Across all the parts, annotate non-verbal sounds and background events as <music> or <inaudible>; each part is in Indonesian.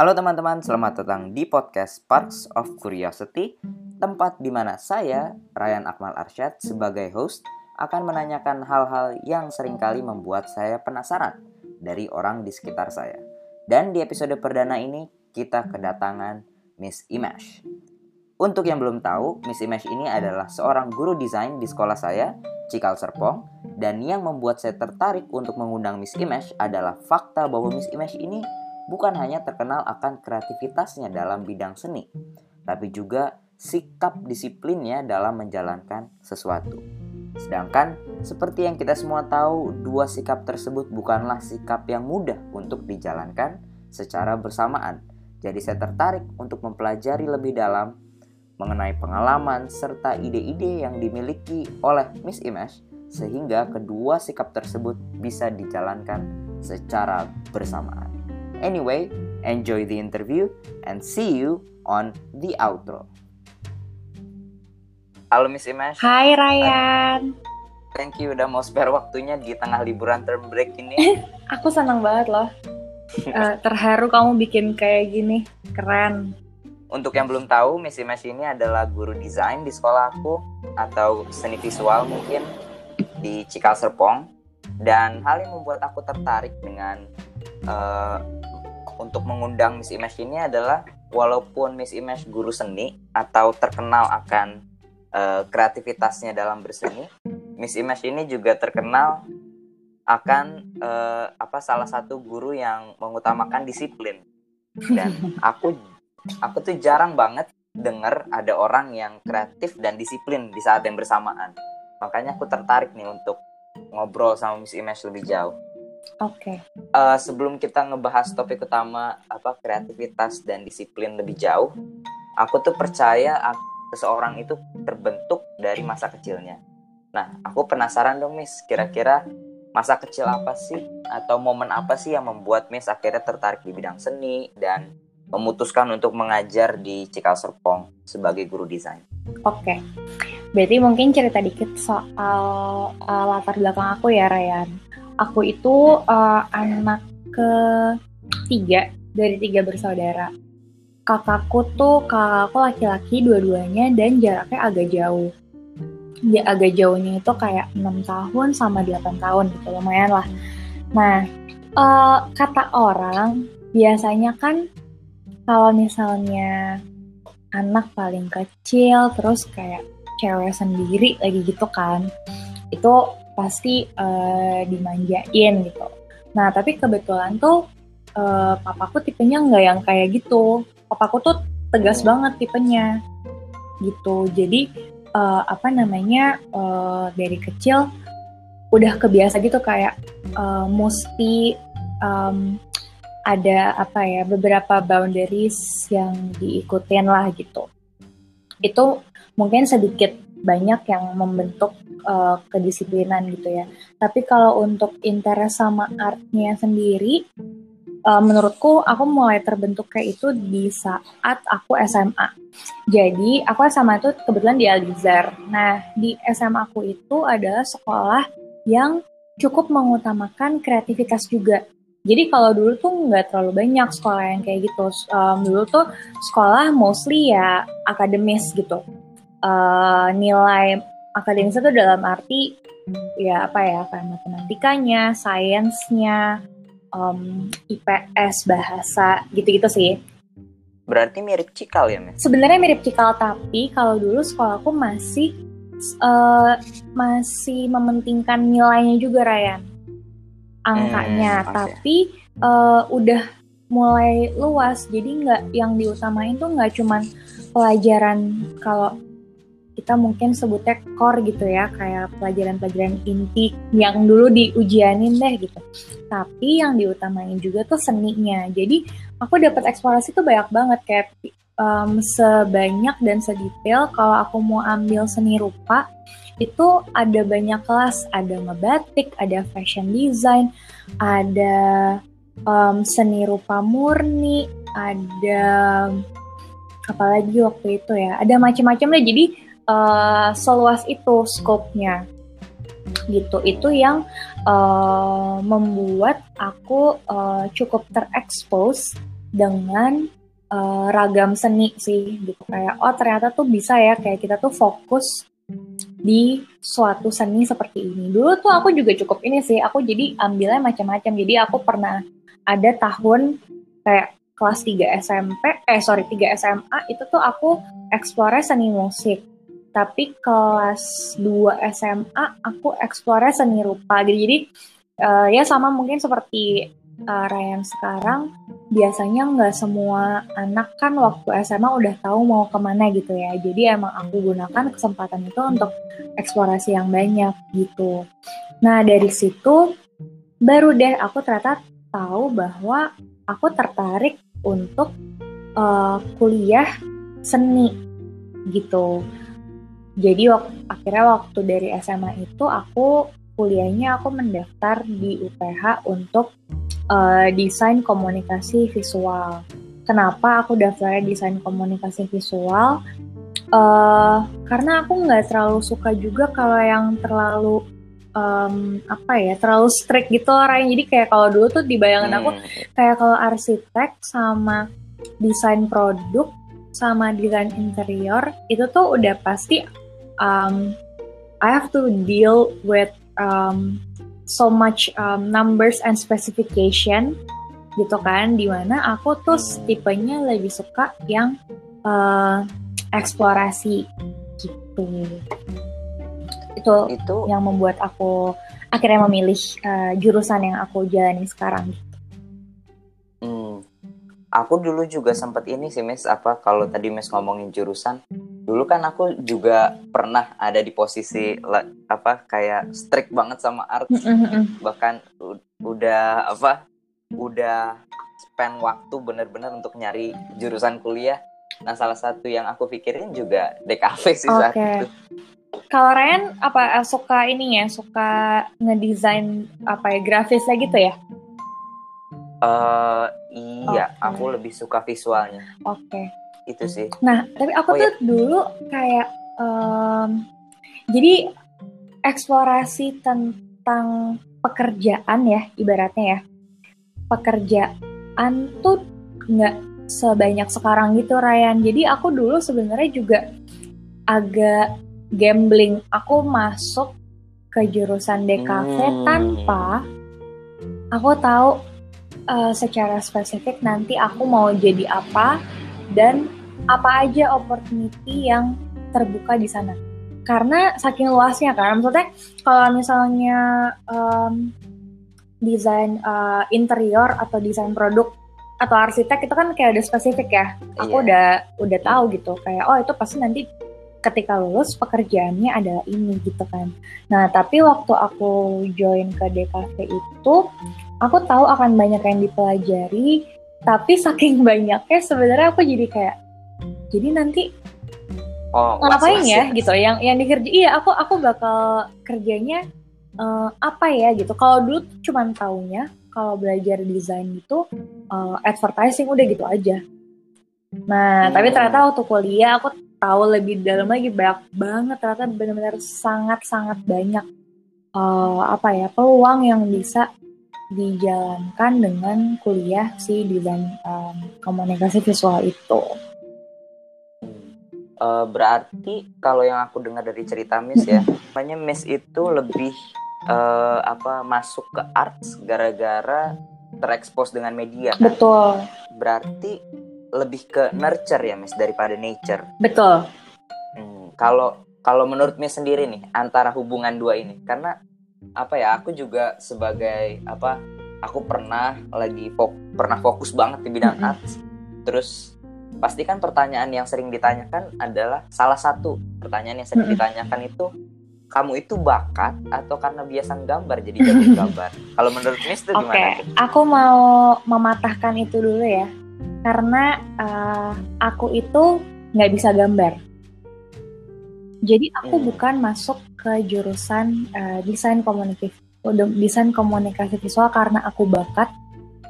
Halo teman-teman, selamat datang di podcast Sparks of Curiosity, tempat di mana saya, Ryan Akmal Arsyad, sebagai host akan menanyakan hal-hal yang sering kali membuat saya penasaran dari orang di sekitar saya. Dan di episode perdana ini, kita kedatangan Miss Imesh. Untuk yang belum tahu, Miss Imesh ini adalah seorang guru desain di sekolah saya, Cikal Serpong, dan yang membuat saya tertarik untuk mengundang Miss Imesh adalah fakta bahwa Miss Imesh ini bukan hanya terkenal akan kreativitasnya dalam bidang seni, tapi juga sikap disiplinnya dalam menjalankan sesuatu. Sedangkan, seperti yang kita semua tahu, dua sikap tersebut bukanlah sikap yang mudah untuk dijalankan secara bersamaan. Jadi saya tertarik untuk mempelajari lebih dalam mengenai pengalaman serta ide-ide yang dimiliki oleh Miss Imesh sehingga kedua sikap tersebut bisa dijalankan secara bersamaan. Anyway, enjoy the interview and see you on the outro. Halo Miss Imesh. Hai Ryan. Thank you udah mau spare waktunya di tengah liburan term break ini. <laughs> Aku senang banget loh. Uh, terharu kamu bikin kayak gini, keren. Untuk yang belum tahu, Missy Mesh ini adalah guru desain di sekolah aku atau seni visual mungkin di Cikal Serpong. Dan hal yang membuat aku tertarik dengan uh, untuk mengundang Miss Imesh ini adalah walaupun Miss Imesh guru seni atau terkenal akan uh, kreativitasnya dalam berseni, Miss Imesh ini juga terkenal akan uh, apa salah satu guru yang mengutamakan disiplin. Dan <laughs> aku aku tuh jarang banget denger ada orang yang kreatif dan disiplin di saat yang bersamaan. Makanya aku tertarik nih untuk ngobrol sama Miss Imesh lebih jauh. Oke. Okay. Uh, sebelum kita ngebahas topik utama apa kreativitas dan disiplin lebih jauh, aku tuh percaya aku, seseorang itu terbentuk dari masa kecilnya. Nah, aku penasaran dong Miss, kira-kira masa kecil apa sih atau momen apa sih yang membuat Miss akhirnya tertarik di bidang seni dan memutuskan untuk mengajar di Cikal Serpong sebagai guru desain. Oke, okay. berarti mungkin cerita dikit soal uh, latar belakang aku ya Ryan. Aku itu uh, anak ketiga dari tiga bersaudara. Kakakku tuh kakakku laki-laki dua-duanya dan jaraknya agak jauh. Ya agak jauhnya itu kayak 6 tahun sama 8 tahun gitu lumayan lah. Nah, uh, kata orang biasanya kan kalau misalnya anak paling kecil terus kayak cewek sendiri lagi gitu kan itu pasti uh, dimanjain gitu nah tapi kebetulan tuh uh, papaku tipenya nggak yang kayak gitu papaku tuh tegas hmm. banget tipenya gitu jadi uh, apa namanya uh, dari kecil udah kebiasa gitu kayak uh, mesti um, ada apa ya beberapa boundaries yang diikutin lah gitu. Itu mungkin sedikit banyak yang membentuk uh, kedisiplinan gitu ya. Tapi kalau untuk interest sama artnya sendiri, uh, menurutku aku mulai terbentuk kayak itu di saat aku SMA. Jadi aku SMA itu kebetulan di Alizar. Nah di SMA aku itu adalah sekolah yang cukup mengutamakan kreativitas juga jadi kalau dulu tuh nggak terlalu banyak sekolah yang kayak gitu. Um, dulu tuh sekolah mostly ya akademis gitu. Uh, nilai akademis itu dalam arti ya apa ya kayak matematikanya, sainsnya, um, IPS, bahasa gitu-gitu sih. Berarti mirip Cikal ya? Sebenarnya mirip Cikal, tapi kalau dulu sekolahku masih uh, masih mementingkan nilainya juga, Ryan angkanya, hmm, tapi uh, udah mulai luas. Jadi nggak yang diutamain tuh nggak cuman pelajaran kalau kita mungkin sebutnya core gitu ya, kayak pelajaran-pelajaran inti yang dulu diujianin deh gitu. Tapi yang diutamain juga tuh seninya. Jadi aku dapat eksplorasi tuh banyak banget kayak um, sebanyak dan sedetail kalau aku mau ambil seni rupa itu ada banyak kelas, ada ngebatik, ada fashion design, ada um, seni rupa murni, ada apalagi waktu itu ya, ada macam-macam deh. Jadi uh, seluas itu scope-nya gitu itu yang uh, membuat aku uh, cukup terekspos dengan uh, ragam seni sih gitu kayak oh ternyata tuh bisa ya kayak kita tuh fokus di suatu seni seperti ini. Dulu tuh aku juga cukup ini sih, aku jadi ambilnya macam-macam. Jadi aku pernah ada tahun kayak kelas 3 SMP, eh sorry 3 SMA itu tuh aku explore seni musik. Tapi kelas 2 SMA aku explore seni rupa gitu. Jadi uh, ya sama mungkin seperti uh, Ryan sekarang biasanya nggak semua anak kan waktu SMA udah tahu mau ke mana gitu ya. Jadi emang aku gunakan kesempatan itu untuk eksplorasi yang banyak gitu. Nah dari situ baru deh aku ternyata tahu bahwa aku tertarik untuk uh, kuliah seni gitu. Jadi wak akhirnya waktu dari SMA itu aku kuliahnya aku mendaftar di UPH untuk uh, desain komunikasi visual. Kenapa aku daftarnya desain komunikasi visual? Uh, karena aku nggak terlalu suka juga kalau yang terlalu um, apa ya terlalu strict gitu orang jadi kayak kalau dulu tuh dibayangin aku hmm. kayak kalau arsitek sama desain produk sama desain interior itu tuh udah pasti um, I have to deal with um, so much um, numbers and specification gitu kan di mana aku tuh tipenya lebih suka yang uh, eksplorasi gitu itu, itu yang membuat aku akhirnya memilih uh, jurusan yang aku jalani sekarang Hmm. Aku dulu juga sempat ini sih Miss apa kalau tadi Miss ngomongin jurusan dulu kan aku juga pernah ada di posisi apa kayak strict banget sama art bahkan udah apa udah spend waktu bener-bener untuk nyari jurusan kuliah nah salah satu yang aku pikirin juga DKV sih okay. saat itu kalau Ryan apa eh, suka ini ya, suka ngedesain apa ya grafisnya gitu ya? Uh, iya, okay. aku lebih suka visualnya. Oke. Okay. Itu sih. Nah, tapi aku oh, tuh iya. dulu kayak um, jadi eksplorasi tentang pekerjaan ya, ibaratnya ya. Pekerjaan tuh nggak sebanyak sekarang gitu Ryan. Jadi aku dulu sebenarnya juga agak gambling aku masuk ke jurusan DKV hmm. tanpa aku tahu uh, secara spesifik nanti aku mau jadi apa dan apa aja opportunity yang terbuka di sana karena saking luasnya kan maksudnya kalau misalnya um, desain uh, interior atau desain produk atau arsitek itu kan kayak udah spesifik ya aku yeah. udah udah tahu gitu kayak oh itu pasti nanti ketika lulus pekerjaannya adalah ini gitu kan. Nah tapi waktu aku join ke DKV itu aku tahu akan banyak yang dipelajari tapi saking <laughs> banyaknya sebenarnya aku jadi kayak jadi nanti oh, ngapain ya gitu yang yang dikerja iya aku aku bakal kerjanya uh, apa ya gitu kalau dulu cuman taunya kalau belajar desain itu uh, advertising udah gitu aja nah hmm. tapi ternyata waktu kuliah aku tahu lebih dalam lagi banyak banget ternyata benar-benar sangat-sangat banyak uh, apa ya peluang yang bisa dijalankan dengan kuliah si desain um, komunikasi visual itu. Uh, berarti kalau yang aku dengar dari cerita Miss ya, namanya Miss itu lebih uh, apa masuk ke arts gara-gara terekspos dengan media. Kan? Betul. Berarti lebih ke nurture ya Miss daripada nature. Betul. Hmm, kalau kalau menurut Miss sendiri nih antara hubungan dua ini karena apa ya aku juga sebagai apa aku pernah lagi fok, pernah fokus banget di bidang mm -hmm. arts terus pasti kan pertanyaan yang sering ditanyakan adalah salah satu pertanyaan yang sering ditanyakan itu kamu itu bakat atau karena biasa gambar jadi <laughs> jago gambar kalau menurut Miss itu gimana? Oke, okay. aku mau mematahkan itu dulu ya karena uh, aku itu nggak bisa gambar. Jadi aku hmm. bukan masuk ke jurusan uh, desain komunikasi desain komunikasi visual karena aku bakat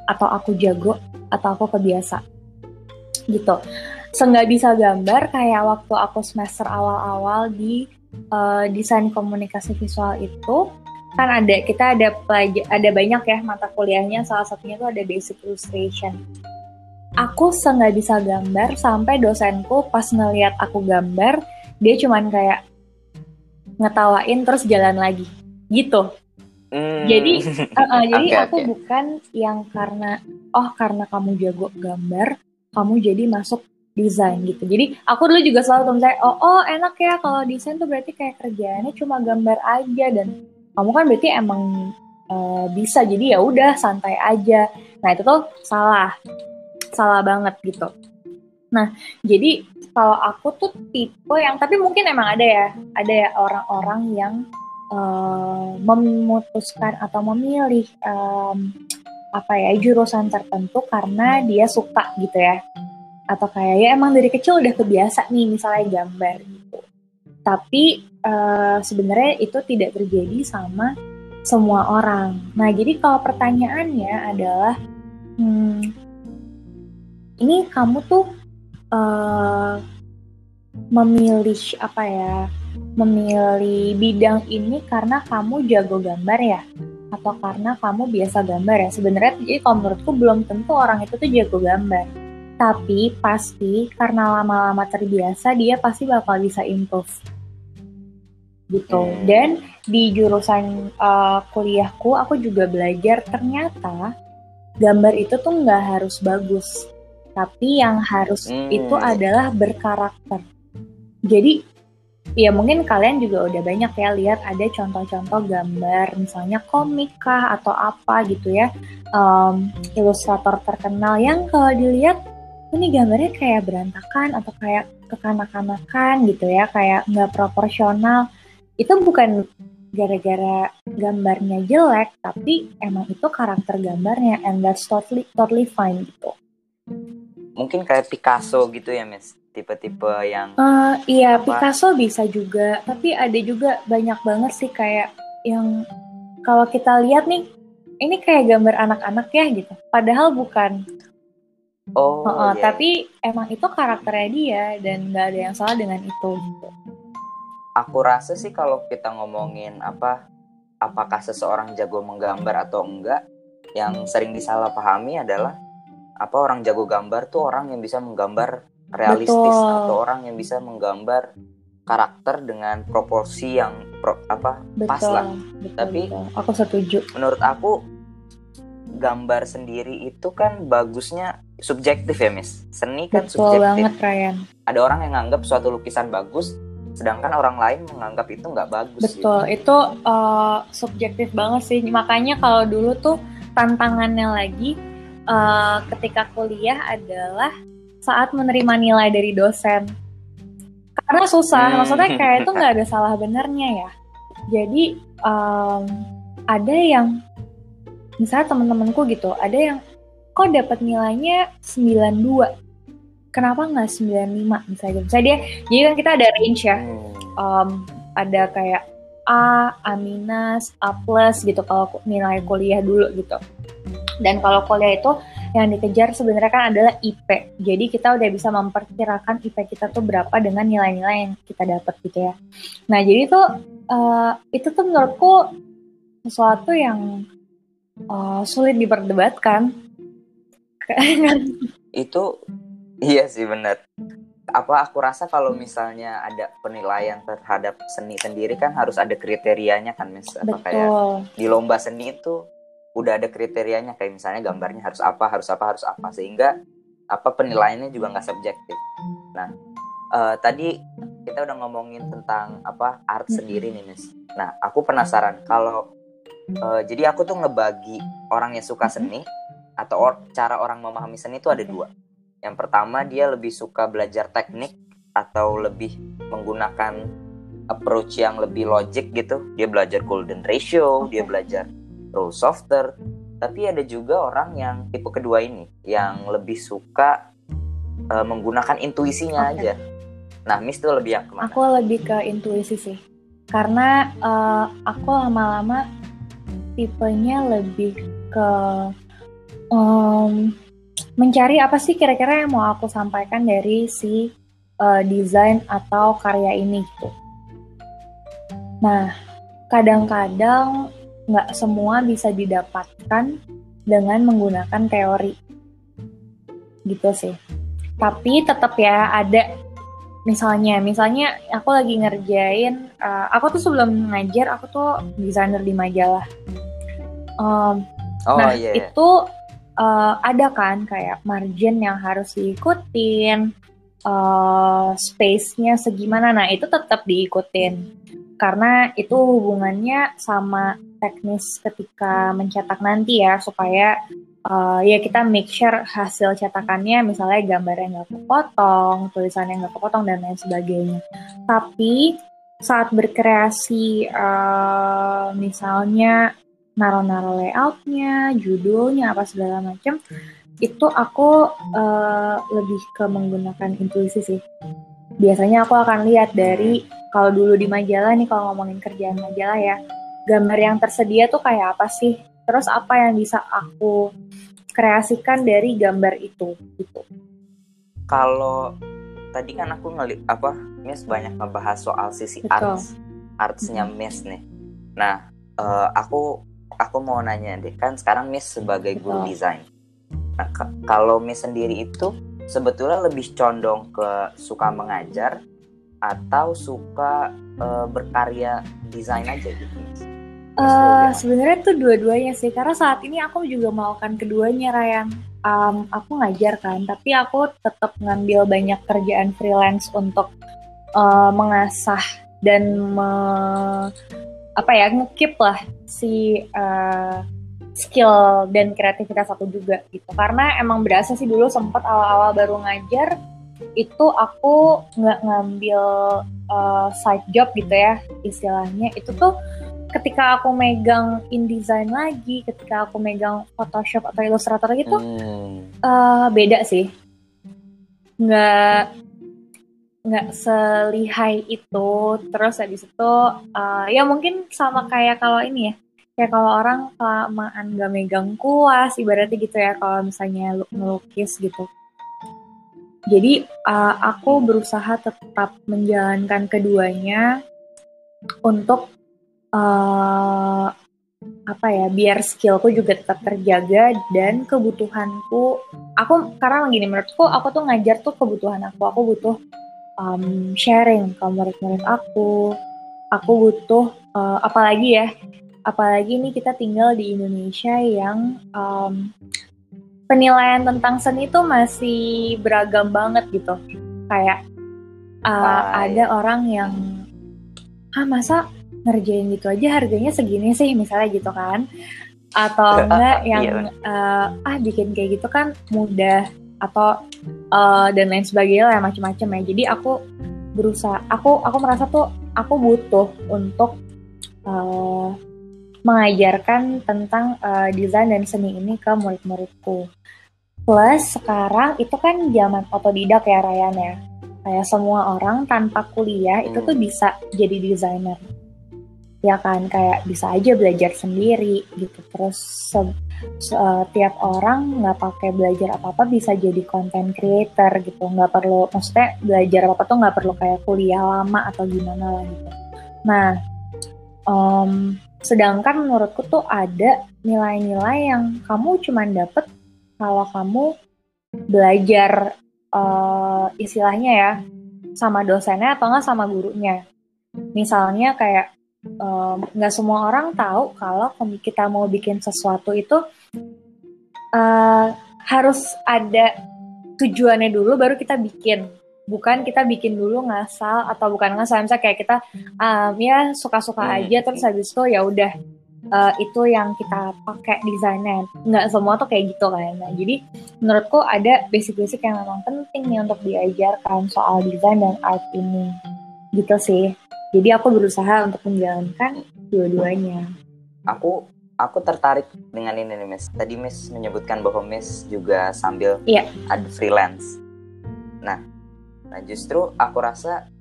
atau aku jago atau aku kebiasa gitu. Seenggak bisa gambar kayak waktu aku semester awal-awal di uh, desain komunikasi visual itu kan ada kita ada ada banyak ya mata kuliahnya salah satunya itu ada basic illustration aku nggak bisa gambar sampai dosenku pas ngeliat aku gambar dia cuman kayak ngetawain terus jalan lagi gitu Hmm. Jadi, <laughs> uh, uh, jadi okay, aku okay. bukan yang karena oh karena kamu jago gambar, kamu jadi masuk desain gitu. Jadi aku dulu juga selalu tuh misalnya, oh, oh enak ya kalau desain tuh berarti kayak kerjaannya cuma gambar aja dan kamu kan berarti emang uh, bisa jadi ya udah santai aja. Nah itu tuh salah, salah banget gitu. Nah jadi kalau aku tuh tipe yang tapi mungkin emang ada ya, ada ya orang-orang yang uh, memutuskan atau memilih um, apa ya jurusan tertentu karena dia suka gitu ya. Atau kayak ya emang dari kecil udah kebiasa nih misalnya gambar gitu. Tapi uh, sebenarnya itu tidak terjadi sama semua orang. Nah jadi kalau pertanyaannya adalah hmm, ini kamu tuh uh, memilih apa ya memilih bidang ini karena kamu jago gambar ya atau karena kamu biasa gambar ya? Sebenarnya jadi kalau menurutku belum tentu orang itu tuh jago gambar. Tapi pasti karena lama-lama terbiasa dia pasti bakal bisa improve. Gitu. Dan di jurusan uh, kuliahku aku juga belajar ternyata gambar itu tuh nggak harus bagus. Tapi yang harus hmm. itu adalah berkarakter. Jadi ya mungkin kalian juga udah banyak ya lihat ada contoh-contoh gambar misalnya komik kah atau apa gitu ya. Um, ilustrator terkenal yang kalau dilihat ini gambarnya kayak berantakan atau kayak kekanak-kanakan gitu ya kayak nggak proporsional. Itu bukan gara-gara gambarnya jelek tapi emang itu karakter gambarnya and that's totally totally fine gitu. Mungkin kayak Picasso gitu ya Miss tipe-tipe yang uh, iya apa? Picasso bisa juga tapi ada juga banyak banget sih kayak yang kalau kita lihat nih ini kayak gambar anak-anak ya gitu padahal bukan oh uh, uh, yeah. tapi emang itu karakternya dia dan nggak ada yang salah dengan itu gitu aku rasa sih kalau kita ngomongin apa apakah seseorang jago menggambar atau enggak yang sering disalahpahami adalah apa orang jago gambar tuh orang yang bisa menggambar realistis betul. atau orang yang bisa menggambar karakter dengan proporsi yang pro, apa betul, pas lah. Betul, Tapi betul. aku setuju. Menurut aku gambar sendiri itu kan bagusnya subjektif ya, Miss. Seni kan betul subjektif. banget, Ryan. Ada orang yang nganggap suatu lukisan bagus, sedangkan orang lain menganggap itu nggak bagus. Betul, gitu. itu uh, subjektif banget sih. Makanya kalau dulu tuh tantangannya lagi uh, ketika kuliah adalah saat menerima nilai dari dosen. Karena susah, hmm. maksudnya kayak itu nggak ada <laughs> salah benernya ya. Jadi um, ada yang misalnya temen-temenku gitu, ada yang kok dapat nilainya 92 kenapa nggak 95 misalnya misalnya dia jadi kan kita ada range ya um, ada kayak A, A minus, A plus gitu kalau nilai kuliah dulu gitu dan kalau kuliah itu yang dikejar sebenarnya kan adalah IP. Jadi kita udah bisa memperkirakan IP kita tuh berapa dengan nilai-nilai yang kita dapat gitu ya. Nah jadi tuh uh, itu tuh menurutku sesuatu yang uh, sulit diperdebatkan. <laughs> itu iya sih benar. Apa aku rasa kalau misalnya ada penilaian terhadap seni sendiri kan harus ada kriterianya kan mis apa kayak di lomba seni itu udah ada kriterianya kayak misalnya gambarnya harus apa harus apa harus apa sehingga apa penilaiannya juga nggak subjektif. Nah uh, tadi kita udah ngomongin tentang apa art sendiri nih Miss. Nah aku penasaran kalau uh, jadi aku tuh ngebagi orang yang suka seni atau or cara orang memahami seni itu ada dua. Yang pertama dia lebih suka belajar teknik atau lebih menggunakan approach yang lebih logik gitu. Dia belajar golden ratio, dia belajar rule softer tapi ada juga orang yang tipe kedua ini yang lebih suka uh, menggunakan intuisinya okay. aja nah Miss tuh lebih yang ke mana? Aku lebih ke intuisi sih karena uh, aku lama-lama tipenya lebih ke um, mencari apa sih kira-kira yang mau aku sampaikan dari si uh, desain atau karya ini gitu. Nah, kadang-kadang nggak semua bisa didapatkan dengan menggunakan teori. gitu sih tapi tetap ya ada misalnya misalnya aku lagi ngerjain uh, aku tuh sebelum ngajar aku tuh desainer di majalah um, oh, nah yeah. Iya. itu uh, ada kan kayak margin yang harus diikutin uh, space-nya segimana nah itu tetap diikutin karena itu hubungannya sama teknis ketika mencetak nanti ya supaya uh, ya kita make sure hasil cetakannya misalnya gambarnya nggak kepotong, tulisannya nggak kepotong dan lain sebagainya. Tapi saat berkreasi uh, misalnya naro-naro layoutnya, judulnya apa segala macam, itu aku uh, lebih ke menggunakan intuisi sih. Biasanya aku akan lihat dari kalau dulu di majalah nih kalau ngomongin kerjaan majalah ya gambar yang tersedia tuh kayak apa sih terus apa yang bisa aku kreasikan dari gambar itu gitu kalau tadi kan aku ngelik apa Miss banyak ngebahas soal sisi Betul. arts artsnya Miss nih nah uh, aku aku mau nanya deh kan sekarang Miss sebagai Betul. guru desain nah kalau Miss sendiri itu sebetulnya lebih condong ke suka mengajar atau suka uh, berkarya desain aja gitu? Uh, Sebenarnya tuh dua-duanya sih, karena saat ini aku juga melakukan keduanya, Ryan. Um, aku ngajar kan, tapi aku tetap ngambil banyak kerjaan freelance untuk uh, mengasah dan me, apa ya ngekip lah si uh, skill dan kreativitas aku juga gitu. Karena emang berasa sih dulu sempat awal-awal baru ngajar itu aku nggak ngambil uh, side job gitu ya istilahnya itu tuh ketika aku megang InDesign lagi, ketika aku megang Photoshop atau Illustrator gitu, hmm. uh, beda sih. Nggak nggak selihai itu. Terus habis itu, uh, ya mungkin sama kayak kalau ini ya, kayak kalau orang kelamaan nggak megang kuas, ibaratnya gitu ya, kalau misalnya melukis gitu. Jadi uh, aku berusaha tetap menjalankan keduanya untuk uh, apa ya biar skillku juga tetap terjaga dan kebutuhanku aku karena gini menurutku aku tuh ngajar tuh kebutuhan aku. Aku butuh um, sharing ke murid-murid aku. Aku butuh uh, apalagi ya apalagi ini kita tinggal di Indonesia yang um, penilaian tentang seni itu masih beragam banget gitu. Kayak uh, ada orang yang ah masa ngerjain gitu aja harganya segini sih misalnya gitu kan atau enggak yang uh, ah bikin kayak gitu kan mudah atau uh, dan lain sebagainya lah macam-macam ya jadi aku berusaha aku aku merasa tuh aku butuh untuk uh, mengajarkan tentang uh, desain dan seni ini ke murid-muridku Plus sekarang itu kan zaman otodidak ya Ryan ya. Kayak semua orang tanpa kuliah itu tuh hmm. bisa jadi desainer. Ya kan kayak bisa aja belajar sendiri gitu. Terus setiap uh, orang nggak pakai belajar apa-apa bisa jadi content creator gitu. Nggak perlu maksudnya belajar apa-apa tuh nggak perlu kayak kuliah lama atau gimana lah gitu. Nah, um, sedangkan menurutku tuh ada nilai-nilai yang kamu cuma dapet kalau kamu belajar uh, istilahnya ya sama dosennya atau nggak sama gurunya. Misalnya kayak nggak um, semua orang tahu kalau kita mau bikin sesuatu itu uh, harus ada tujuannya dulu baru kita bikin. Bukan kita bikin dulu ngasal atau bukan ngasal. Misalnya kayak kita um, ya suka-suka hmm. aja terus habis itu ya udah uh, itu yang kita pakai desainnya. Nggak semua tuh kayak gitu kan. Nah jadi menurutku ada basic-basic yang memang penting nih untuk diajarkan soal desain dan art ini. Gitu sih jadi aku berusaha untuk menjalankan dua-duanya. Aku aku tertarik dengan ini nih Miss. Tadi Miss menyebutkan bahwa Miss juga sambil yeah. ada freelance. Nah nah justru aku rasa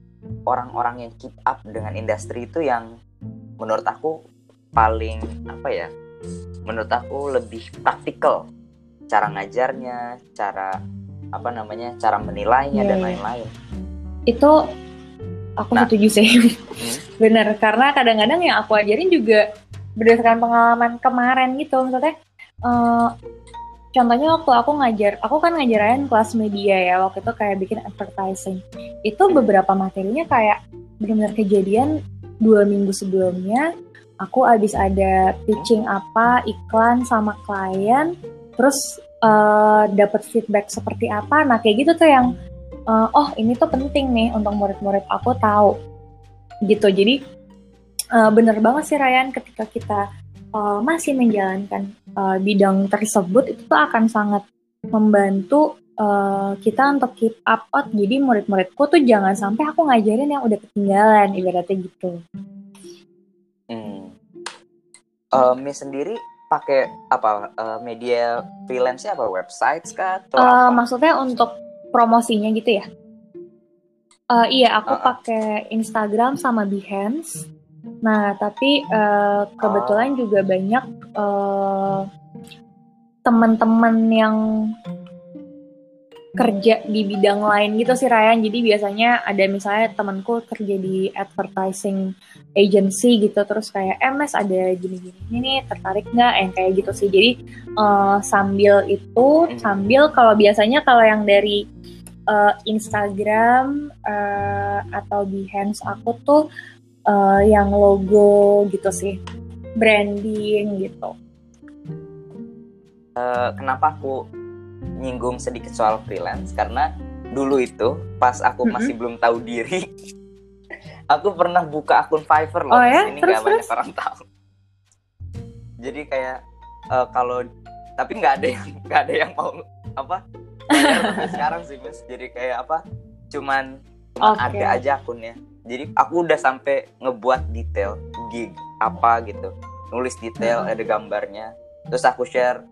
orang-orang yang keep up dengan industri itu yang menurut aku paling apa ya menurut aku lebih praktikal. Cara ngajarnya cara apa namanya cara menilainya yeah, dan iya. lain-lain. Itu aku nah, setuju sih hmm? <laughs> bener karena kadang-kadang yang aku ajarin juga berdasarkan pengalaman kemarin gitu maksudnya uh, contohnya waktu aku ngajar, aku kan ngajarin kelas media ya, waktu itu kayak bikin advertising. Itu beberapa materinya kayak benar-benar kejadian dua minggu sebelumnya, aku abis ada pitching apa, iklan sama klien, terus uh, eh, dapat feedback seperti apa, nah kayak gitu tuh yang, uh, oh ini tuh penting nih untuk murid-murid aku tahu, gitu. Jadi uh, bener banget sih Ryan ketika kita uh, masih menjalankan uh, bidang tersebut itu tuh akan sangat membantu uh, kita untuk keep up out. Jadi murid-muridku tuh jangan sampai aku ngajarin yang udah ketinggalan ibaratnya gitu. Hmm. Uh, Miss sendiri pakai apa uh, media freelance apa website kah? Atau uh, apa? Maksudnya untuk promosinya gitu ya? Uh, iya, aku uh, pakai Instagram sama Behance. Nah, tapi uh, kebetulan uh, juga banyak uh, teman-teman yang kerja di bidang lain gitu sih Ryan. Jadi biasanya ada misalnya temanku kerja di advertising agency gitu terus kayak MS eh, ada gini-gini ini tertarik nggak yang kayak gitu sih. Jadi uh, sambil itu sambil kalau biasanya kalau yang dari uh, Instagram uh, atau Behance aku tuh uh, yang logo gitu sih branding gitu. Uh, kenapa aku nyinggung sedikit soal freelance. Karena dulu itu pas aku masih belum tahu diri <laughs> aku pernah buka akun Fiverr loh. Oh, ya? ini nggak banyak orang tahu. Jadi kayak uh, kalau tapi nggak ada yang <laughs> nggak ada yang mau apa <laughs> sekarang sih mas. Jadi kayak apa cuman okay. ada aja akunnya. Jadi aku udah sampai ngebuat detail gig apa gitu. Nulis detail hmm. ada gambarnya. Terus aku share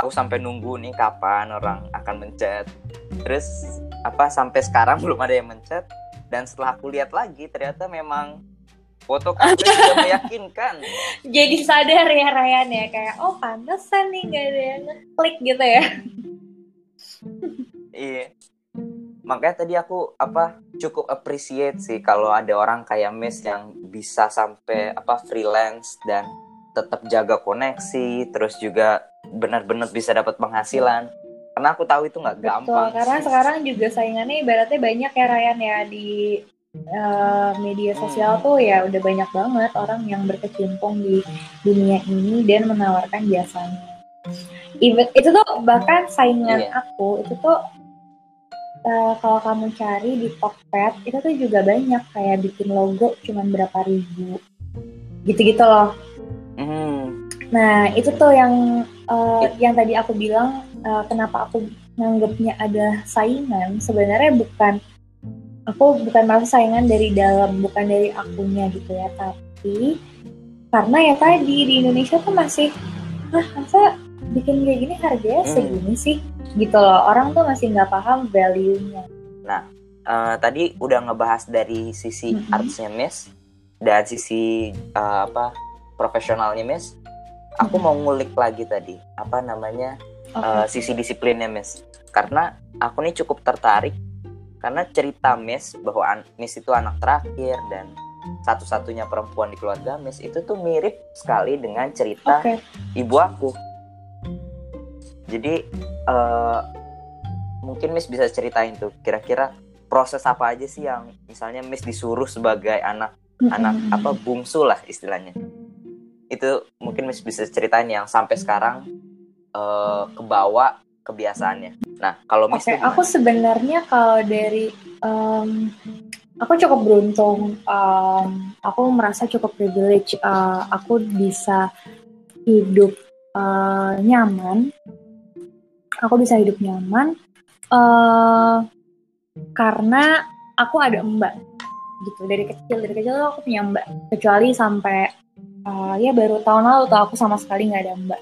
aku sampai nunggu nih kapan orang akan mencet. Terus apa sampai sekarang belum ada yang mencet. Dan setelah aku lihat lagi ternyata memang foto kamu sudah <laughs> meyakinkan. Jadi sadar ya Ryan ya. Kayak oh pantesan nih gak ada yang klik gitu ya. <laughs> Iya. Makanya tadi aku apa cukup appreciate sih kalau ada orang kayak Miss yang bisa sampai apa freelance dan tetap jaga koneksi terus juga benar-benar bisa dapat penghasilan karena aku tahu itu nggak gampang karena sekarang juga saingannya ibaratnya banyak ya Ryan ya di uh, media sosial hmm. tuh ya udah banyak banget orang yang berkecimpung di dunia ini dan menawarkan jasanya even itu tuh bahkan saingan yeah. aku itu tuh uh, kalau kamu cari di Tokped itu tuh juga banyak kayak bikin logo cuman berapa ribu gitu-gitu loh mm. nah itu tuh yang uh, yang tadi aku bilang uh, kenapa aku nganggapnya ada saingan? Sebenarnya bukan aku bukan merasa saingan dari dalam bukan dari akunya gitu ya. Tapi karena ya tadi di Indonesia tuh masih ah masa bikin kayak gini harganya hmm. segini sih? Gitu loh. Orang tuh masih nggak paham value-nya. Nah uh, tadi udah ngebahas dari sisi mm -hmm. artsnya Miss. Dan sisi uh, apa profesionalnya Miss aku mau ngulik lagi tadi apa namanya okay. uh, eh, sisi disiplinnya Miss. Karena aku nih cukup tertarik karena cerita Miss bahwa Miss itu anak terakhir dan satu-satunya perempuan di keluarga Miss itu tuh mirip sekali dengan cerita okay. ibu aku. Jadi uh, mungkin Miss bisa ceritain tuh kira-kira proses apa aja sih yang misalnya Miss disuruh sebagai anak anak apa bungsu lah istilahnya itu mungkin bisa ceritain yang sampai sekarang uh, kebawa kebiasaannya. Nah, kalau Miss okay, aku sebenarnya kalau dari um, aku cukup beruntung, um, aku merasa cukup privilege, uh, aku bisa hidup uh, nyaman, aku bisa hidup nyaman uh, karena aku ada mbak. Gitu dari kecil dari kecil aku punya mbak. Kecuali sampai uh, ya baru tahun lalu tuh aku sama sekali nggak ada mbak.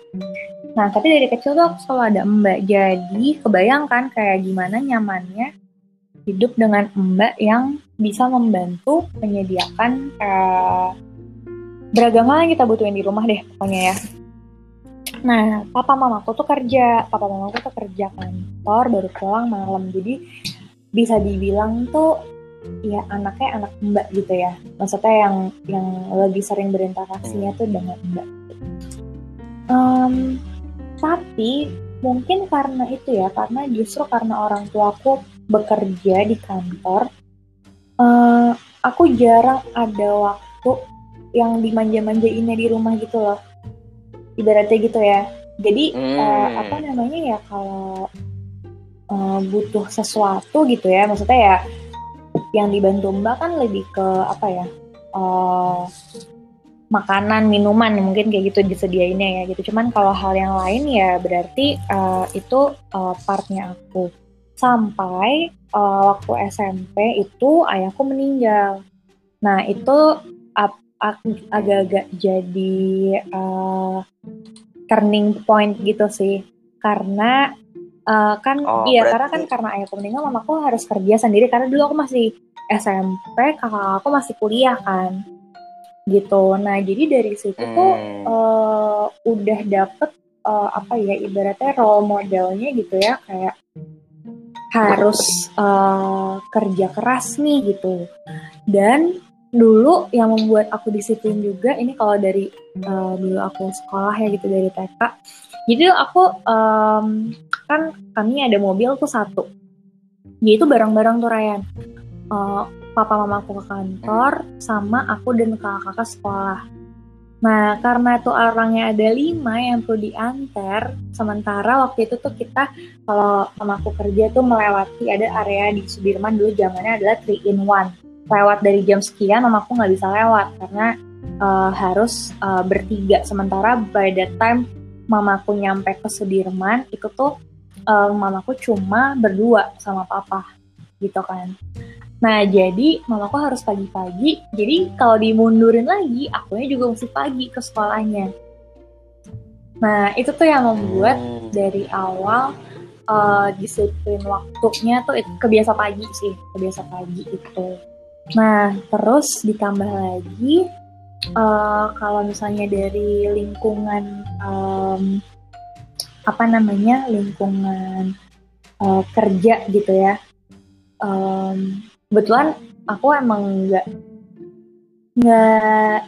Nah tapi dari kecil tuh aku selalu ada mbak. Jadi kebayangkan kayak gimana nyamannya hidup dengan mbak yang bisa membantu menyediakan uh, beragam hal yang kita butuhin di rumah deh pokoknya ya. Nah, papa mamaku tuh kerja, papa mamaku tuh kerja kantor baru pulang malam. Jadi bisa dibilang tuh ya anaknya anak mbak gitu ya. Maksudnya yang yang lebih sering berinteraksinya tuh dengan mbak. Um, tapi mungkin karena itu ya karena justru karena orang tuaku bekerja di kantor uh, aku jarang ada waktu yang dimanja-manjainnya di rumah gitu loh. Ibaratnya gitu ya. Jadi hmm. uh, apa namanya ya kalau uh, butuh sesuatu gitu ya maksudnya ya yang dibantu mbak kan lebih ke apa ya uh, makanan minuman mungkin kayak gitu disediainnya ya gitu. Cuman kalau hal yang lain ya berarti uh, itu uh, partnya aku. Sampai uh, waktu SMP itu ayahku meninggal. Nah itu agak-agak jadi uh, turning point gitu sih. Karena uh, kan oh, iya berarti... karena kan karena ayahku meninggal mamaku harus kerja sendiri karena dulu aku masih SMP kakak aku masih kuliah kan gitu. Nah jadi dari situ hmm. tuh uh, udah dapet uh, apa ya ibaratnya role modelnya gitu ya kayak harus uh, kerja keras nih gitu. Dan dulu yang membuat aku disiplin juga ini kalau dari uh, dulu aku sekolah ya gitu dari TK. Jadi aku um, kan kami ada mobil tuh satu. Jadi itu barang-barang tuh Ryan. Uh, papa mamaku ke kantor sama aku dan kakak-kakak sekolah. Nah, karena itu orangnya ada lima yang perlu diantar, sementara waktu itu tuh kita kalau mamaku kerja tuh melewati ada area di Sudirman dulu zamannya adalah 3 in 1. Lewat dari jam sekian mamaku nggak bisa lewat karena uh, harus uh, bertiga. Sementara by that time mamaku nyampe ke Sudirman itu tuh uh, mamaku cuma berdua sama papa gitu kan. Nah, jadi mamaku harus pagi-pagi. Jadi kalau dimundurin lagi, akunya juga mesti pagi ke sekolahnya. Nah, itu tuh yang membuat hmm. dari awal uh, disiplin waktunya tuh itu kebiasa pagi sih, kebiasa pagi itu. Nah, terus ditambah lagi uh, kalau misalnya dari lingkungan um, apa namanya lingkungan uh, kerja gitu ya. Um, kebetulan aku emang nggak nggak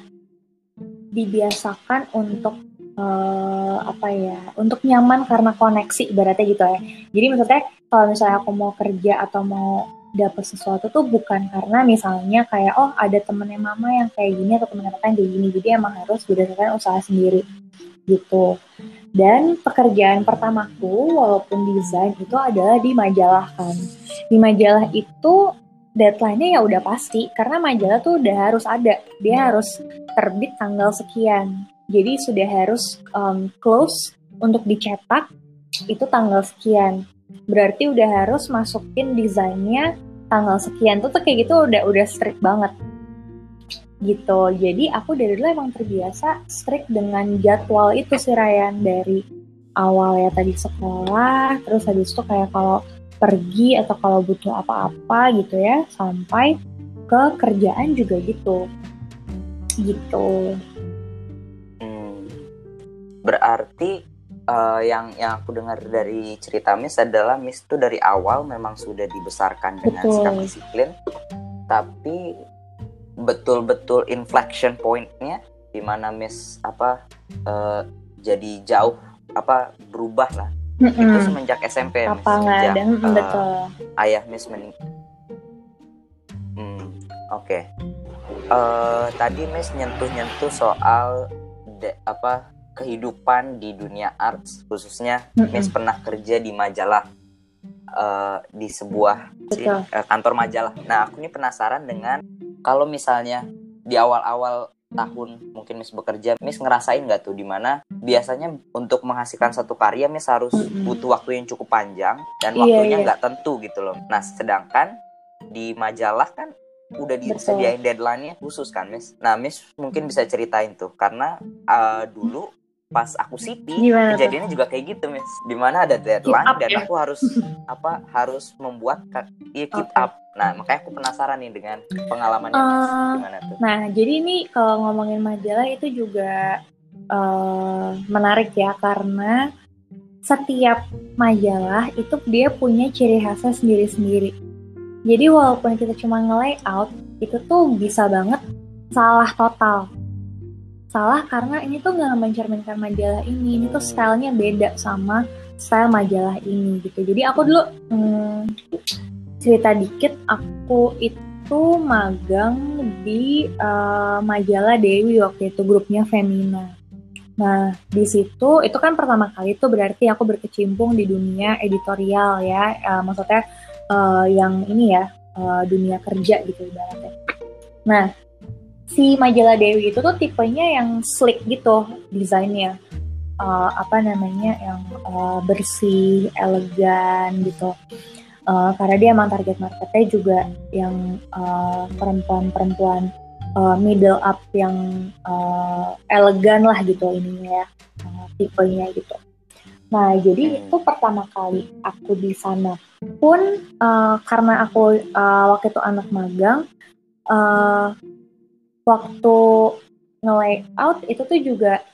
dibiasakan untuk uh, apa ya untuk nyaman karena koneksi ibaratnya gitu ya. Jadi maksudnya kalau misalnya aku mau kerja atau mau dapat sesuatu tuh bukan karena misalnya kayak oh ada temennya mama yang kayak gini atau temennya yang kayak gini. Jadi emang harus berdasarkan usaha sendiri gitu dan pekerjaan pertamaku walaupun desain itu adalah di majalah kan. Di majalah itu deadline-nya ya udah pasti karena majalah tuh udah harus ada. Dia harus terbit tanggal sekian. Jadi sudah harus um, close untuk dicetak itu tanggal sekian. Berarti udah harus masukin desainnya tanggal sekian. Tuh, tuh kayak gitu udah udah strict banget gitu. Jadi aku dari dulu emang terbiasa strict dengan jadwal itu sih Ryan. Dari awal ya tadi sekolah terus habis itu kayak kalau pergi atau kalau butuh apa-apa gitu ya sampai ke kerjaan juga gitu. Gitu. Hmm, berarti uh, yang yang aku dengar dari cerita Miss adalah Miss itu dari awal memang sudah dibesarkan dengan Betul. sikap disiplin tapi betul-betul inflection pointnya di mana Miss apa uh, jadi jauh apa berubah lah Mm -mm. Itu semenjak SMP, Apa nggak ada? Mm, uh, betul. Ayah Miss mening. Hmm, oke. Okay. Uh, tadi Miss nyentuh-nyentuh soal de, apa kehidupan di dunia arts, khususnya mm -mm. Miss pernah kerja di majalah uh, di sebuah si, uh, kantor majalah. Nah, aku ini penasaran dengan kalau misalnya di awal-awal tahun mungkin Miss bekerja, Miss ngerasain nggak tuh di mana biasanya untuk menghasilkan satu karya Miss harus butuh waktu yang cukup panjang dan iya, waktunya iya. nggak iya, tentu gitu loh. Nah sedangkan di majalah kan udah disediain deadline-nya khusus kan Miss. Nah Miss mungkin bisa ceritain tuh karena uh, dulu pas aku Siti Gimana kejadiannya tuh? juga kayak gitu Miss. Di mana ada deadline dan ya? aku harus apa harus membuat ya keep okay. up Nah, makanya aku penasaran nih dengan pengalamannya uh, gimana tuh. Nah, jadi ini kalau ngomongin majalah itu juga uh, menarik ya karena setiap majalah itu dia punya ciri khasnya sendiri-sendiri. Jadi walaupun kita cuma nge-layout, itu tuh bisa banget salah total. Salah karena ini tuh nggak mencerminkan majalah ini, ini tuh stylenya beda sama style majalah ini gitu. Jadi aku dulu hmm, cerita dikit, aku itu magang di uh, majalah Dewi waktu itu grupnya Femina. Nah, di situ itu kan pertama kali itu berarti aku berkecimpung di dunia editorial ya, uh, maksudnya uh, yang ini ya uh, dunia kerja gitu ibaratnya. Nah, si majalah Dewi itu tuh tipenya yang slick gitu desainnya, uh, apa namanya yang uh, bersih, elegan gitu. Uh, karena dia emang target marketnya juga yang perempuan-perempuan uh, uh, middle up yang uh, elegan lah gitu ininya ya uh, tipenya gitu. Nah jadi hmm. itu pertama kali aku di sana pun uh, karena aku uh, waktu itu anak magang uh, waktu nge-layout itu tuh juga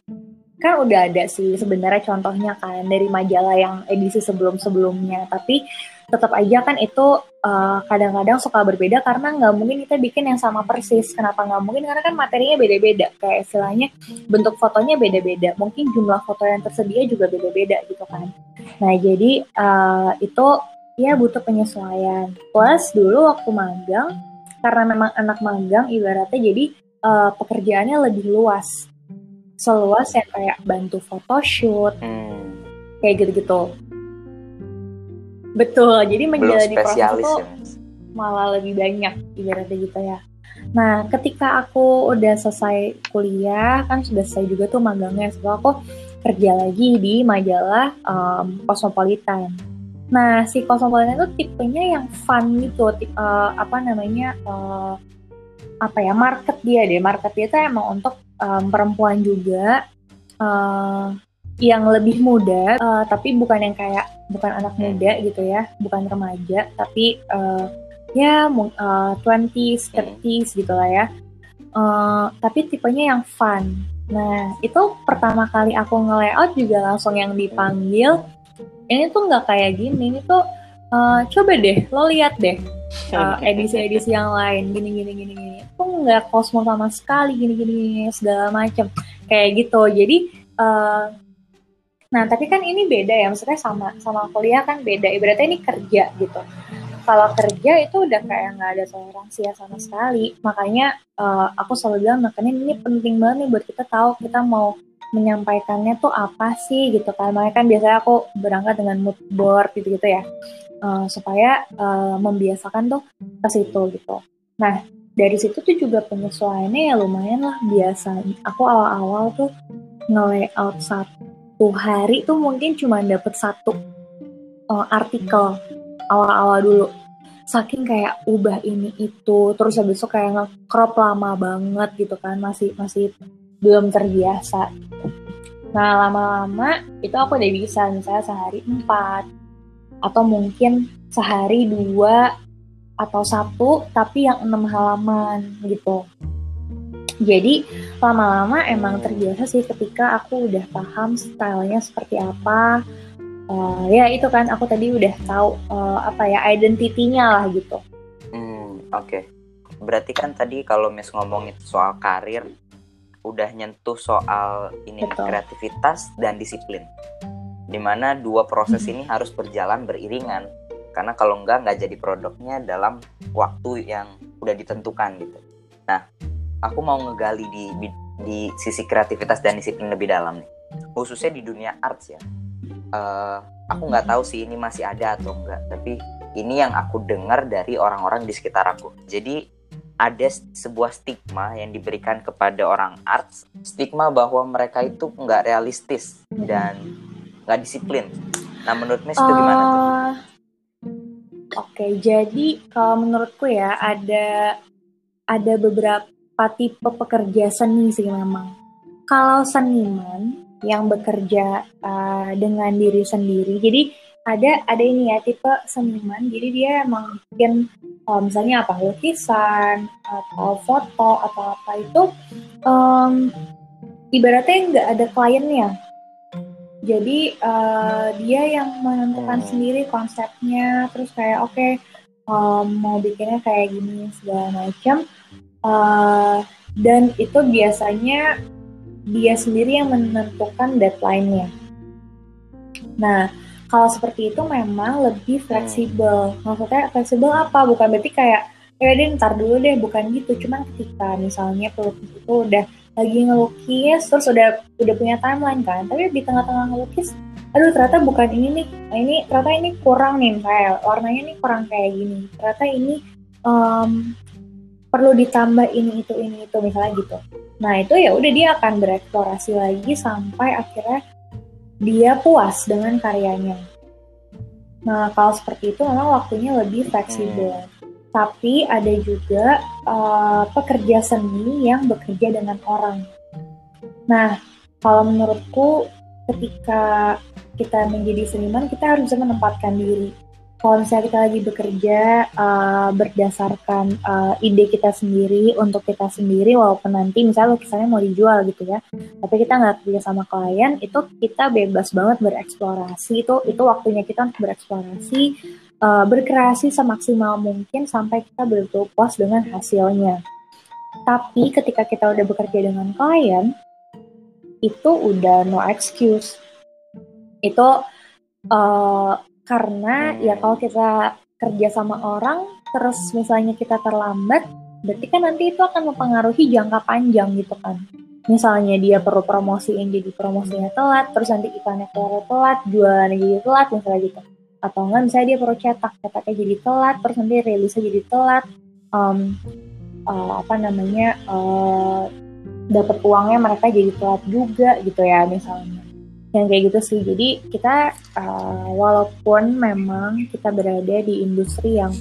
kan udah ada sih sebenarnya contohnya kan dari majalah yang edisi sebelum-sebelumnya tapi tetap aja kan itu eh, kadang-kadang suka berbeda karena nggak mungkin kita bikin yang sama persis. Kenapa nggak mungkin? Karena kan materinya beda-beda. Kayak istilahnya bentuk fotonya beda-beda. Mungkin jumlah foto yang tersedia juga beda-beda gitu kan. Nah jadi uh, itu ya butuh penyesuaian. Plus dulu waktu magang karena memang anak magang ibaratnya jadi uh, pekerjaannya lebih luas. Seluas yang kayak bantu photoshoot, hmm. kayak gitu-gitu Betul, jadi menjalani proses itu ya, malah lebih banyak ibaratnya gitu ya. Nah, ketika aku udah selesai kuliah, kan sudah selesai juga tuh magangnya, setelah aku kerja lagi di majalah um, Cosmopolitan. Nah, si Cosmopolitan itu tipenya yang fun gitu, tipe, uh, apa namanya, uh, apa ya, market dia deh. Market dia tuh emang untuk um, perempuan juga, uh, yang lebih muda, uh, tapi bukan yang kayak bukan anak muda gitu ya, bukan remaja, tapi uh, ya uh, 20s, 30s gitu lah ya. Uh, tapi tipenya yang fun. Nah, itu pertama kali aku nge-layout juga langsung yang dipanggil. Ini tuh nggak kayak gini, ini tuh uh, coba deh, lo lihat deh edisi-edisi uh, yang lain, gini gini gini gini. Itu nggak kosmo sama sekali, gini gini, gini segala macem kayak gitu. Jadi uh, Nah, tapi kan ini beda ya, maksudnya sama sama kuliah kan beda. Ibaratnya ini kerja gitu. Kalau kerja itu udah kayak nggak ada toleransi ya sama sekali. Makanya uh, aku selalu bilang, makanya ini penting banget nih buat kita tahu kita mau menyampaikannya tuh apa sih gitu kan. Makanya kan biasanya aku berangkat dengan mood board gitu-gitu ya. Uh, supaya uh, membiasakan tuh ke situ gitu. Nah, dari situ tuh juga penyesuaiannya ya lumayan lah biasa. Aku awal-awal tuh nge-layout satu hari tuh mungkin cuma dapet satu uh, artikel awal-awal dulu saking kayak ubah ini itu terus habis itu kayak nge-crop lama banget gitu kan masih masih belum terbiasa nah lama-lama itu aku udah bisa misalnya sehari empat atau mungkin sehari dua atau satu tapi yang enam halaman gitu jadi lama-lama emang terbiasa sih ketika aku udah paham stylenya seperti apa. Uh, ya itu kan aku tadi udah tahu uh, apa ya identitinya lah gitu. Hmm oke. Okay. Berarti kan tadi kalau Miss ngomongin soal karir, udah nyentuh soal ini Betul. kreativitas dan disiplin. Di mana dua proses ini harus berjalan beriringan. Karena kalau enggak nggak jadi produknya dalam waktu yang udah ditentukan gitu. Nah, aku mau ngegali di di sisi kreativitas dan disiplin lebih dalam nih. Khususnya di dunia arts ya. Uh, aku nggak tahu sih ini masih ada atau enggak. Tapi ini yang aku dengar dari orang-orang di sekitar aku. Jadi ada sebuah stigma yang diberikan kepada orang arts. Stigma bahwa mereka itu nggak realistis. Dan nggak disiplin nah menurut Miss itu gimana tuh? Uh, Oke, okay, jadi kalau menurutku ya ada ada beberapa tipe pekerja seni sih memang. Kalau seniman yang bekerja uh, dengan diri sendiri, jadi ada ada ini ya tipe seniman, jadi dia emang bikin uh, misalnya apa lukisan atau foto atau apa itu um, ibaratnya nggak ada kliennya. Jadi uh, dia yang menentukan hmm. sendiri konsepnya, terus kayak oke okay, um, mau bikinnya kayak gini segala macam Uh, dan itu biasanya dia sendiri yang menentukan deadline-nya. Nah, kalau seperti itu memang lebih fleksibel. Maksudnya fleksibel apa? Bukan berarti kayak ya deh ntar dulu deh, bukan gitu. Cuma ketika misalnya pelukis itu udah lagi ngelukis, terus udah udah punya timeline kan. Tapi di tengah-tengah ngelukis, aduh ternyata bukan ini nih. Nah, ini ternyata ini kurang nih kayak warnanya nih kurang kayak gini. Ternyata ini um, perlu ditambah ini itu ini itu misalnya gitu. Nah itu ya udah dia akan bereksplorasi lagi sampai akhirnya dia puas dengan karyanya. Nah, kalau seperti itu memang waktunya lebih fleksibel. Hmm. Tapi ada juga uh, pekerja seni yang bekerja dengan orang. Nah, kalau menurutku ketika kita menjadi seniman, kita harus menempatkan diri kalau misalnya kita lagi bekerja uh, berdasarkan uh, ide kita sendiri untuk kita sendiri walaupun nanti misalnya lukisannya mau dijual gitu ya tapi kita nggak kerja sama klien itu kita bebas banget bereksplorasi itu itu waktunya kita untuk bereksplorasi uh, berkreasi semaksimal mungkin sampai kita betul-betul puas dengan hasilnya. Tapi ketika kita udah bekerja dengan klien itu udah no excuse. Itu uh, karena ya kalau kita kerja sama orang terus misalnya kita terlambat berarti kan nanti itu akan mempengaruhi jangka panjang gitu kan. Misalnya dia perlu promosi yang jadi promosinya telat terus nanti iklannya keluar telat jualannya jadi telat misalnya gitu atau enggak misalnya dia perlu cetak cetaknya jadi telat terus nanti rilisnya jadi telat um, uh, apa namanya uh, dapat uangnya mereka jadi telat juga gitu ya misalnya. Yang kayak gitu sih. Jadi kita uh, walaupun memang kita berada di industri yang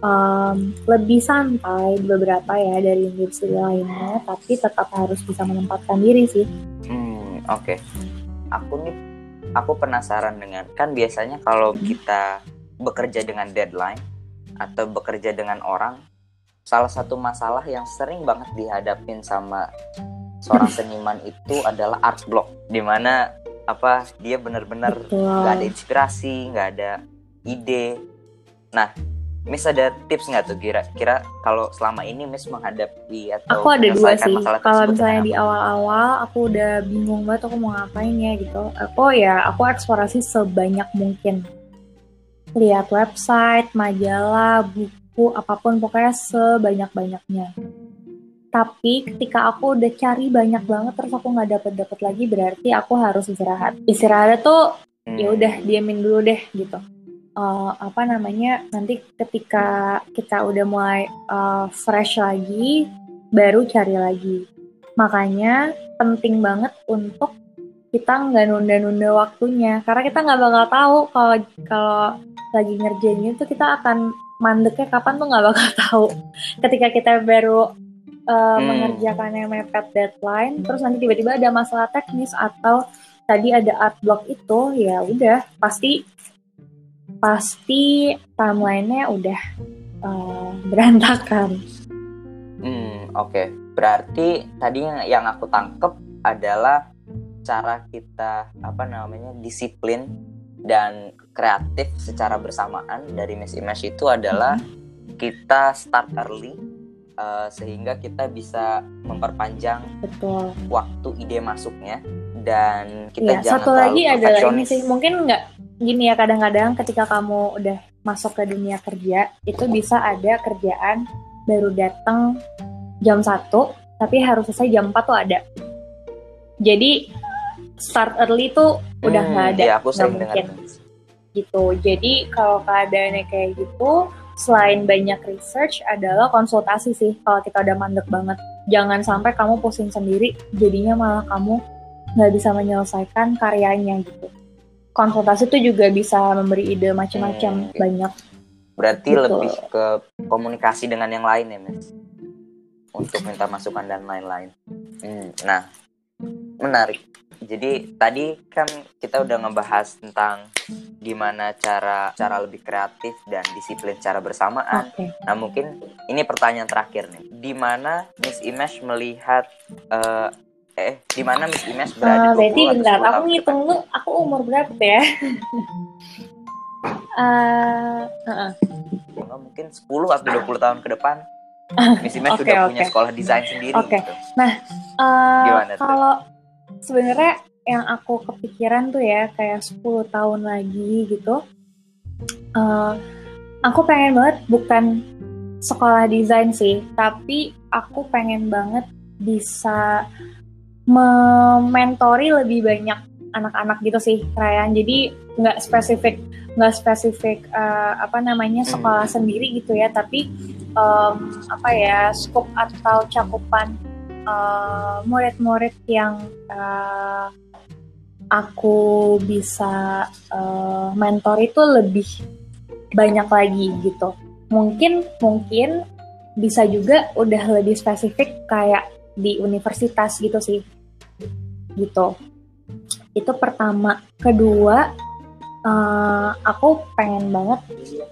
um, lebih santai beberapa ya dari industri lainnya tapi tetap harus bisa menempatkan diri sih. Hmm oke. Okay. aku nih aku penasaran dengan kan biasanya kalau hmm. kita bekerja dengan deadline atau bekerja dengan orang salah satu masalah yang sering banget dihadapin sama seorang <laughs> seniman itu adalah art block di mana apa dia benar-benar nggak ada inspirasi nggak ada ide nah Miss ada tips nggak tuh kira-kira kalau selama ini Miss menghadapi atau aku ada dua sih. kalau misalnya di awal-awal aku udah bingung banget aku mau ngapain ya gitu. Aku ya aku eksplorasi sebanyak mungkin. Lihat website majalah buku apa pun pokoknya sebanyak-banyaknya. Tapi ketika aku udah cari banyak banget terus aku nggak dapet dapet lagi berarti aku harus istirahat. Istirahat tuh ya hmm. udah diamin dulu deh gitu uh, apa namanya nanti ketika kita udah mulai uh, fresh lagi baru cari lagi. Makanya penting banget untuk kita nggak nunda-nunda waktunya. Karena kita nggak bakal tahu kalau kalau lagi ngerjain itu kita akan mandeknya kapan tuh nggak bakal <laughs> tahu. Ketika kita baru uh, hmm. mengerjakannya mepet deadline terus nanti tiba-tiba ada masalah teknis atau tadi ada art block itu ya udah pasti pasti timelinenya udah uh, berantakan. Hmm oke okay. berarti tadi yang aku tangkep adalah cara kita apa namanya disiplin dan kreatif secara bersamaan dari Miss Image itu adalah hmm. kita start early uh, sehingga kita bisa memperpanjang Betul. waktu ide masuknya dan kita ya, jangan satu lagi adalah ini sih mungkin nggak gini ya kadang-kadang ketika kamu udah masuk ke dunia kerja itu bisa ada kerjaan baru datang jam satu tapi harus selesai jam 4 tuh ada jadi start early tuh udah hmm, nggak ada ya, aku nggak mungkin gitu jadi kalau keadaannya kayak gitu selain banyak research adalah konsultasi sih kalau kita udah mandek banget. Jangan sampai kamu pusing sendiri, jadinya malah kamu nggak bisa menyelesaikan karyanya gitu. Konsultasi itu juga bisa memberi ide macam-macam hmm, banyak. Berarti gitu. lebih ke komunikasi dengan yang lain ya, Mas? Untuk minta masukan dan lain-lain. Hmm, nah, menarik jadi tadi kan kita udah ngebahas tentang gimana cara cara lebih kreatif dan disiplin cara bersamaan. Okay. Nah mungkin ini pertanyaan terakhir nih. Di mana Miss Image melihat uh, eh di mana Miss Image berada? Uh, berarti bentar, aku ngitung lu aku umur berapa ya? uh, uh -uh. Mungkin 10 atau 20 tahun ke depan Miss Image okay, sudah okay. punya sekolah desain sendiri. Oke. Okay. Gitu. Nah, uh, kalau sebenarnya yang aku kepikiran tuh ya kayak 10 tahun lagi gitu. Uh, aku pengen banget bukan sekolah desain sih, tapi aku pengen banget bisa mementori lebih banyak anak-anak gitu sih Ryan. Jadi nggak spesifik nggak spesifik uh, apa namanya hmm. sekolah hmm. sendiri gitu ya, tapi um, apa ya skop atau cakupan uh, murid-murid yang uh, aku bisa uh, mentor itu lebih banyak lagi gitu. Mungkin mungkin bisa juga udah lebih spesifik kayak di universitas gitu sih. Gitu. Itu pertama. Kedua, uh, aku pengen banget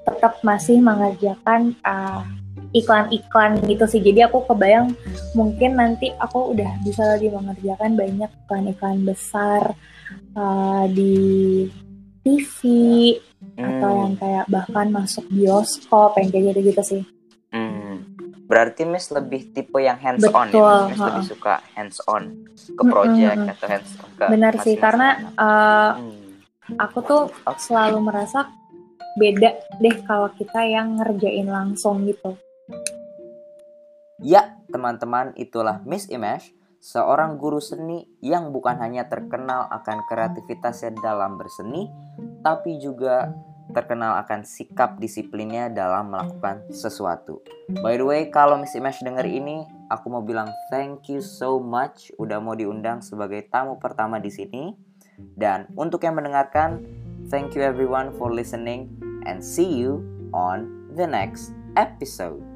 tetap masih mengerjakan uh, iklan-iklan gitu sih. Jadi aku kebayang mungkin nanti aku udah bisa lagi mengerjakan banyak iklan-iklan besar uh, di TV hmm. atau yang kayak bahkan masuk bioskop yang kayak gitu-gitu sih. Berarti Miss lebih tipe yang hands on ya, Miss lebih suka hands on ke project hmm, atau hands on ke Benar sih karena uh, hmm. aku tuh selalu merasa beda deh kalau kita yang ngerjain langsung gitu. Ya, teman-teman, itulah Miss Image seorang guru seni yang bukan hanya terkenal akan kreativitasnya dalam berseni, tapi juga terkenal akan sikap disiplinnya dalam melakukan sesuatu. By the way, kalau Miss Image denger ini, aku mau bilang thank you so much udah mau diundang sebagai tamu pertama di sini. Dan untuk yang mendengarkan, thank you everyone for listening and see you on the next episode.